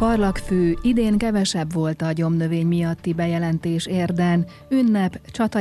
Parlagfű, idén kevesebb volt a gyomnövény miatti bejelentés érden, ünnep, csata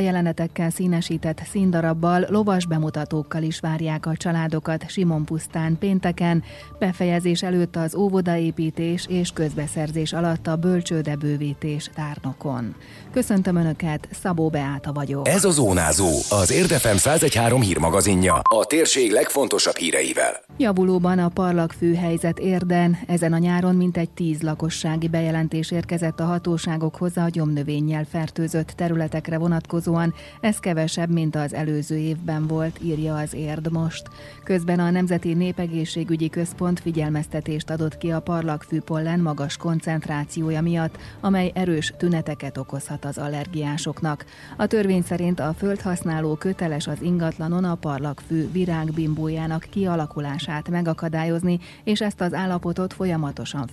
színesített színdarabbal, lovas bemutatókkal is várják a családokat Simon pusztán pénteken, befejezés előtt az óvodaépítés és közbeszerzés alatt a bölcsődebővítés tárnokon. Köszöntöm Önöket, Szabó Beáta vagyok. Ez a Zónázó, az Érdefem 113 hírmagazinja, a térség legfontosabb híreivel. Javulóban a parlagfű helyzet érden, ezen a nyáron mintegy tíz lakossági bejelentés érkezett a hatóságokhoz a gyomnövényjel fertőzött területekre vonatkozóan, ez kevesebb, mint az előző évben volt, írja az érd most. Közben a Nemzeti Népegészségügyi Központ figyelmeztetést adott ki a parlagfű pollen magas koncentrációja miatt, amely erős tüneteket okozhat az allergiásoknak. A törvény szerint a földhasználó köteles az ingatlanon a parlagfű virágbimbójának kialakulását megakadályozni, és ezt az állapotot folyamatosan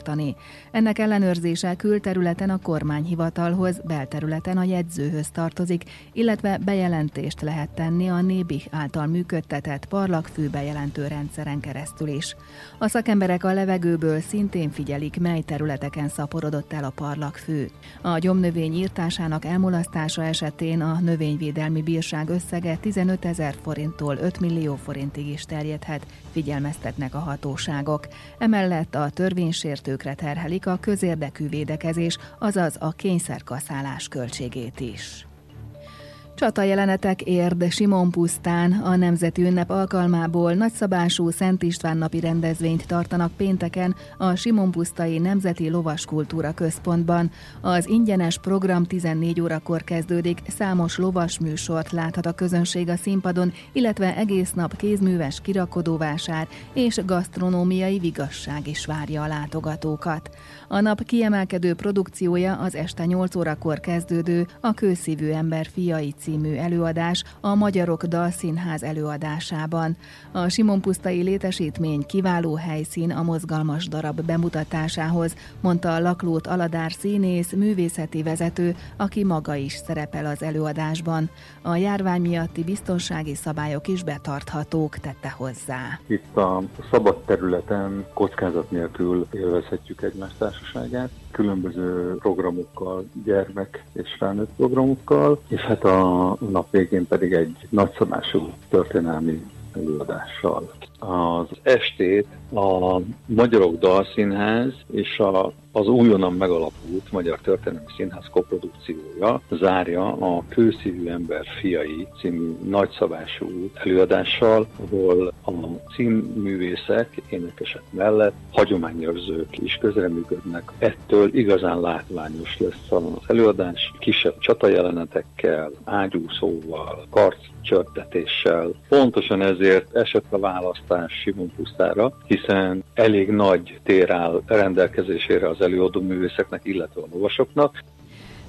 fenntartani. Ennek ellenőrzése külterületen a kormányhivatalhoz, belterületen a jegyzőhöz tartozik, illetve bejelentést lehet tenni a Nébih által működtetett parlagfű bejelentő rendszeren keresztül is. A szakemberek a levegőből szintén figyelik, mely területeken szaporodott el a parlagfű. A gyomnövény növény írtásának elmulasztása esetén a növényvédelmi bírság összege 15 ezer forinttól 5 millió forintig is terjedhet, figyelmeztetnek a hatóságok. Emellett a törvénysértőkre terhelik a közérdekű védekezés, azaz a kényszerkaszálás költségét is. Csata jelenetek érd Simon pusztán a Nemzeti Ünnep alkalmából nagyszabású Szent István napi rendezvényt tartanak pénteken a Simon pusztai Nemzeti Lovaskultúra Központban. Az ingyenes program 14 órakor kezdődik, számos lovas műsort láthat a közönség a színpadon, illetve egész nap kézműves kirakodóvásár és gasztronómiai vigasság is várja a látogatókat. A nap kiemelkedő produkciója az este 8 órakor kezdődő a Kőszívű ember fiai című előadás a Magyarok Dalszínház előadásában. A Simon Pusztai létesítmény kiváló helyszín a mozgalmas darab bemutatásához, mondta a Laklót Aladár színész, művészeti vezető, aki maga is szerepel az előadásban. A járvány miatti biztonsági szabályok is betarthatók, tette hozzá. Itt a szabad területen kockázat nélkül élvezhetjük egymás társaságát, különböző programokkal, gyermek és felnőtt programokkal, és hát a nap végén pedig egy nagyszabású történelmi előadással. Az estét a Magyarok Dalszínház és a az újonnan megalapult Magyar Történelmi Színház koprodukciója zárja a Kőszívű ember fiai című nagyszabású előadással, ahol a címművészek, énekesek mellett hagyományőrzők is közreműködnek. Ettől igazán látványos lesz az előadás, kisebb csatajelenetekkel, ágyúszóval, karc csörtetéssel. Pontosan ezért esett a választás Simon Pusztára, hiszen elég nagy tér áll rendelkezésére az előadó művészeknek, illetve a lovasoknak,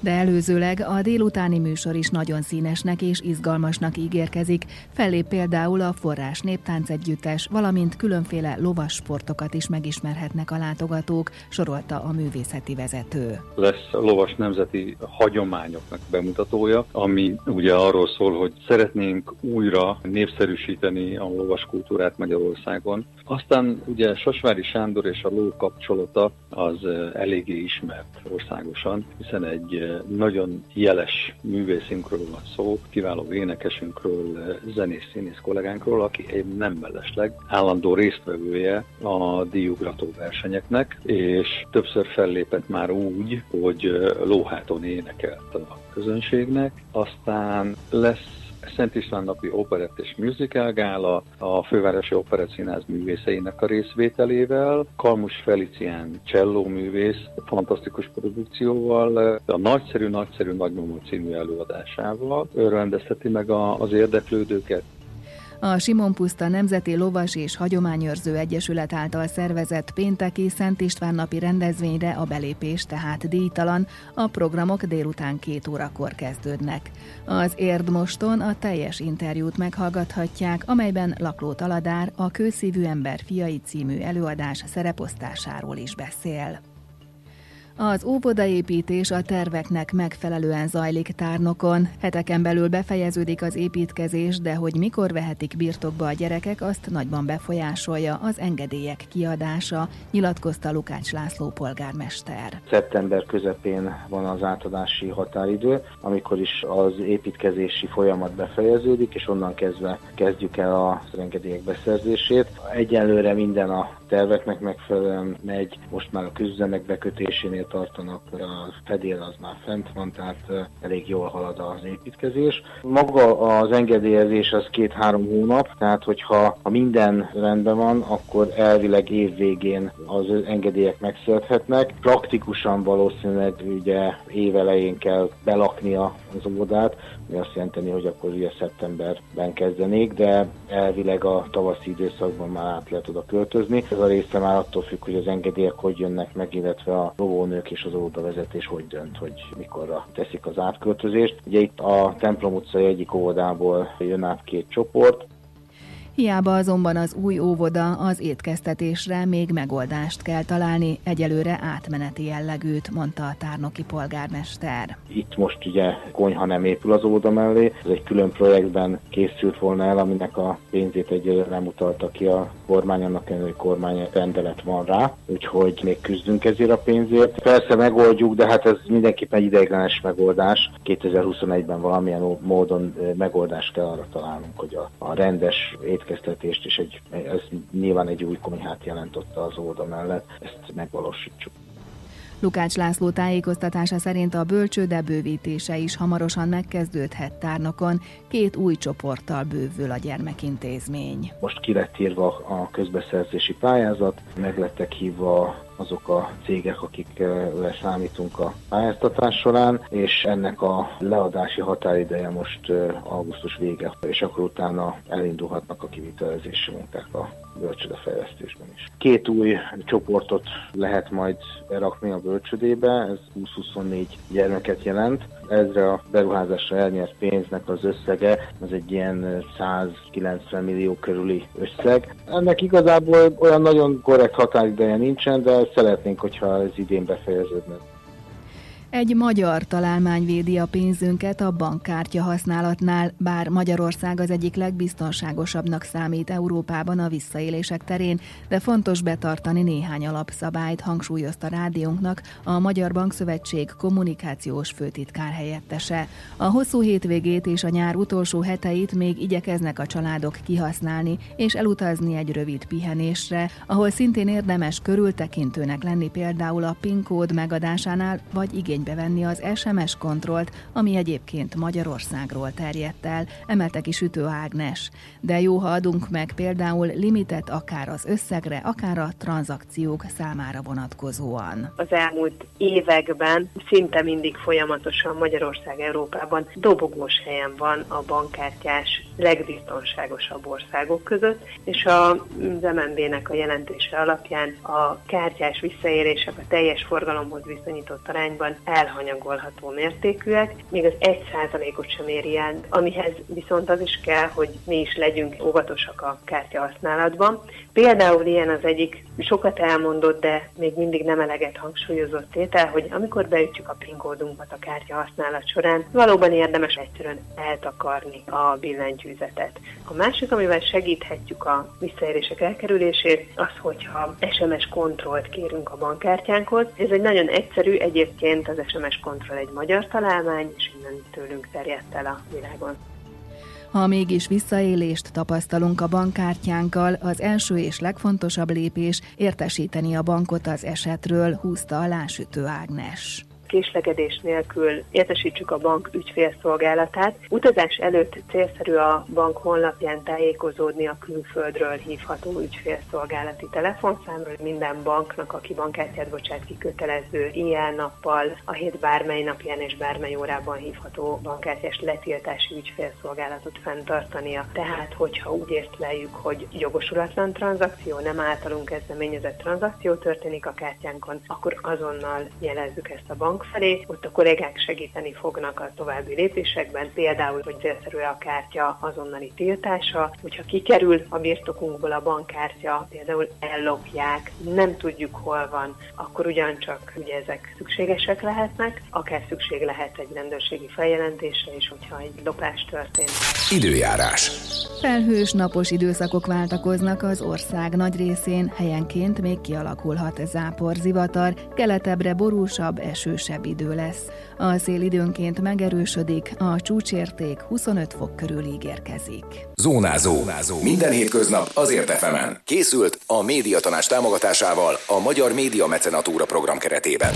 de előzőleg a délutáni műsor is nagyon színesnek és izgalmasnak ígérkezik. Fellép például a Forrás Néptánc Együttes, valamint különféle lovas sportokat is megismerhetnek a látogatók, sorolta a művészeti vezető. Lesz a lovas nemzeti hagyományoknak bemutatója, ami ugye arról szól, hogy szeretnénk újra népszerűsíteni a lovas kultúrát Magyarországon. Aztán ugye Sosvári Sándor és a ló kapcsolata az eléggé ismert országosan, hiszen egy nagyon jeles művészünkről van szó, kiváló énekesünkről, zenész, színész kollégánkról, aki egy nem mellesleg állandó résztvevője a díjugrató versenyeknek, és többször fellépett már úgy, hogy lóháton énekelt a közönségnek. Aztán lesz Szent István napi operett és musical gála a Fővárosi Operett Színház művészeinek a részvételével, Kalmus Felicián cselló művész fantasztikus produkcióval, a Nagyszerű-Nagyszerű Nagymamó című előadásával. Ő rendezheti meg a, az érdeklődőket, a Simon Puszta Nemzeti Lovas és Hagyományőrző Egyesület által szervezett pénteki Szent István napi rendezvényre a belépés tehát díjtalan, a programok délután két órakor kezdődnek. Az Érdmoston a teljes interjút meghallgathatják, amelyben Lakló Taladár a Kőszívű ember fiai című előadás szereposztásáról is beszél. Az óvodaépítés a terveknek megfelelően zajlik tárnokon. Heteken belül befejeződik az építkezés, de hogy mikor vehetik birtokba a gyerekek, azt nagyban befolyásolja az engedélyek kiadása, nyilatkozta Lukács László polgármester. Szeptember közepén van az átadási határidő, amikor is az építkezési folyamat befejeződik, és onnan kezdve kezdjük el az engedélyek beszerzését. Egyelőre minden a terveknek megfelelően megy, most már a közüzemek bekötésénél tartanak, a fedél az már fent van, tehát elég jól halad az építkezés. Maga az engedélyezés az két-három hónap, tehát hogyha ha minden rendben van, akkor elvileg év végén az engedélyek megszülethetnek. Praktikusan valószínűleg ugye évelején kell belaknia az óvodát, ami azt jelenteni, hogy akkor ugye szeptemberben kezdenék, de elvileg a tavaszi időszakban már át lehet oda költözni. Ez a része már attól függ, hogy az engedélyek hogy jönnek meg, illetve a lovónők és az óvodavezetés hogy dönt, hogy mikorra teszik az átköltözést. Ugye itt a templom utcai egyik óvodából jön át két csoport, Hiába azonban az új óvoda az étkeztetésre még megoldást kell találni, egyelőre átmeneti jellegűt, mondta a tárnoki polgármester. Itt most ugye konyha nem épül az óvoda mellé, ez egy külön projektben készült volna el, aminek a pénzét egyelőre nem utalta ki a kormány, annak ellenére, kormány rendelet van rá, úgyhogy még küzdünk ezért a pénzért. Persze megoldjuk, de hát ez mindenképpen egy ideiglenes megoldás. 2021-ben valamilyen módon megoldást kell arra találnunk, hogy a, a rendes étkeztetést, és egy, ez nyilván egy új konyhát jelentotta az óda mellett, ezt megvalósítsuk. Lukács László tájékoztatása szerint a bölcsőde bővítése is hamarosan megkezdődhet tárnokon, két új csoporttal bővül a gyermekintézmény. Most ki lett írva a közbeszerzési pályázat, meg lettek hívva azok a cégek, akikre számítunk a pályáztatás során, és ennek a leadási határideje most augusztus vége, és akkor utána elindulhatnak a kivitelezési munkák a bölcsödefejlesztésben is. Két új csoportot lehet majd berakni a bölcsödébe, ez 20-24 gyermeket jelent. Ezre a beruházásra elnyert pénznek az összege, az egy ilyen 190 millió körüli összeg. Ennek igazából olyan nagyon korrekt határideje nincsen, de szeretnénk, hogyha ez idén befejeződne. Egy magyar találmány védi a pénzünket a bankkártya használatnál, bár Magyarország az egyik legbiztonságosabbnak számít Európában a visszaélések terén, de fontos betartani néhány alapszabályt, hangsúlyozta rádiónknak a Magyar Bankszövetség kommunikációs főtitkár helyettese. A hosszú hétvégét és a nyár utolsó heteit még igyekeznek a családok kihasználni és elutazni egy rövid pihenésre, ahol szintén érdemes körültekintőnek lenni például a PIN kód megadásánál vagy igény igénybe venni az SMS kontrollt, ami egyébként Magyarországról terjedt el, emelte ki Sütő Ágnes. De jó, ha adunk meg például limitet akár az összegre, akár a tranzakciók számára vonatkozóan. Az elmúlt években szinte mindig folyamatosan Magyarország Európában dobogós helyen van a bankkártyás legbiztonságosabb országok között, és a MNB-nek a jelentése alapján a kártyás visszaérések a teljes forgalomhoz viszonyított arányban elhanyagolható mértékűek, még az 1%-ot sem éri el, amihez viszont az is kell, hogy mi is legyünk óvatosak a kártya használatban. Például ilyen az egyik sokat elmondott, de még mindig nem eleget hangsúlyozott tétel, hogy amikor beütjük a PIN kódunkat a kártya használat során, valóban érdemes egyszerűen eltakarni a billentyűzetet. A másik, amivel segíthetjük a visszaérések elkerülését, az, hogyha SMS kontrollt kérünk a bankkártyánkhoz. Ez egy nagyon egyszerű, egyébként az SMS kontroll egy magyar találmány, és innen tőlünk terjedt el a világon. Ha mégis visszaélést tapasztalunk a bankkártyánkkal, az első és legfontosabb lépés értesíteni a bankot az esetről, húzta alá Sütő Ágnes késlegedés nélkül értesítsük a bank ügyfélszolgálatát. Utazás előtt célszerű a bank honlapján tájékozódni a külföldről hívható ügyfélszolgálati telefonszámról. Minden banknak, aki bankkártyát bocsát ki kötelező éjjel-nappal, a hét bármely napján és bármely órában hívható bankkártyás letiltási ügyfélszolgálatot fenntartania. Tehát, hogyha úgy észleljük, hogy jogosulatlan tranzakció, nem általunk kezdeményezett tranzakció történik a kártyánkon, akkor azonnal jelezzük ezt a bank bank felé, ott a kollégák segíteni fognak a további lépésekben, például, hogy célszerű a kártya azonnali tiltása, hogyha kikerül a birtokunkból a bankkártya, például ellopják, nem tudjuk hol van, akkor ugyancsak ugye ezek szükségesek lehetnek, akár szükség lehet egy rendőrségi feljelentésre is, hogyha egy lopás történt. Időjárás. Felhős napos időszakok váltakoznak az ország nagy részén, helyenként még kialakulhat zápor zivatar, keletebbre borúsabb, esősebb idő lesz. A szél időnként megerősödik, a csúcsérték 25 fok körül ígérkezik. Zónázó. Zónázó. Minden hétköznap azért efemen. Készült a médiatanás támogatásával a Magyar Média Mecenatúra program keretében.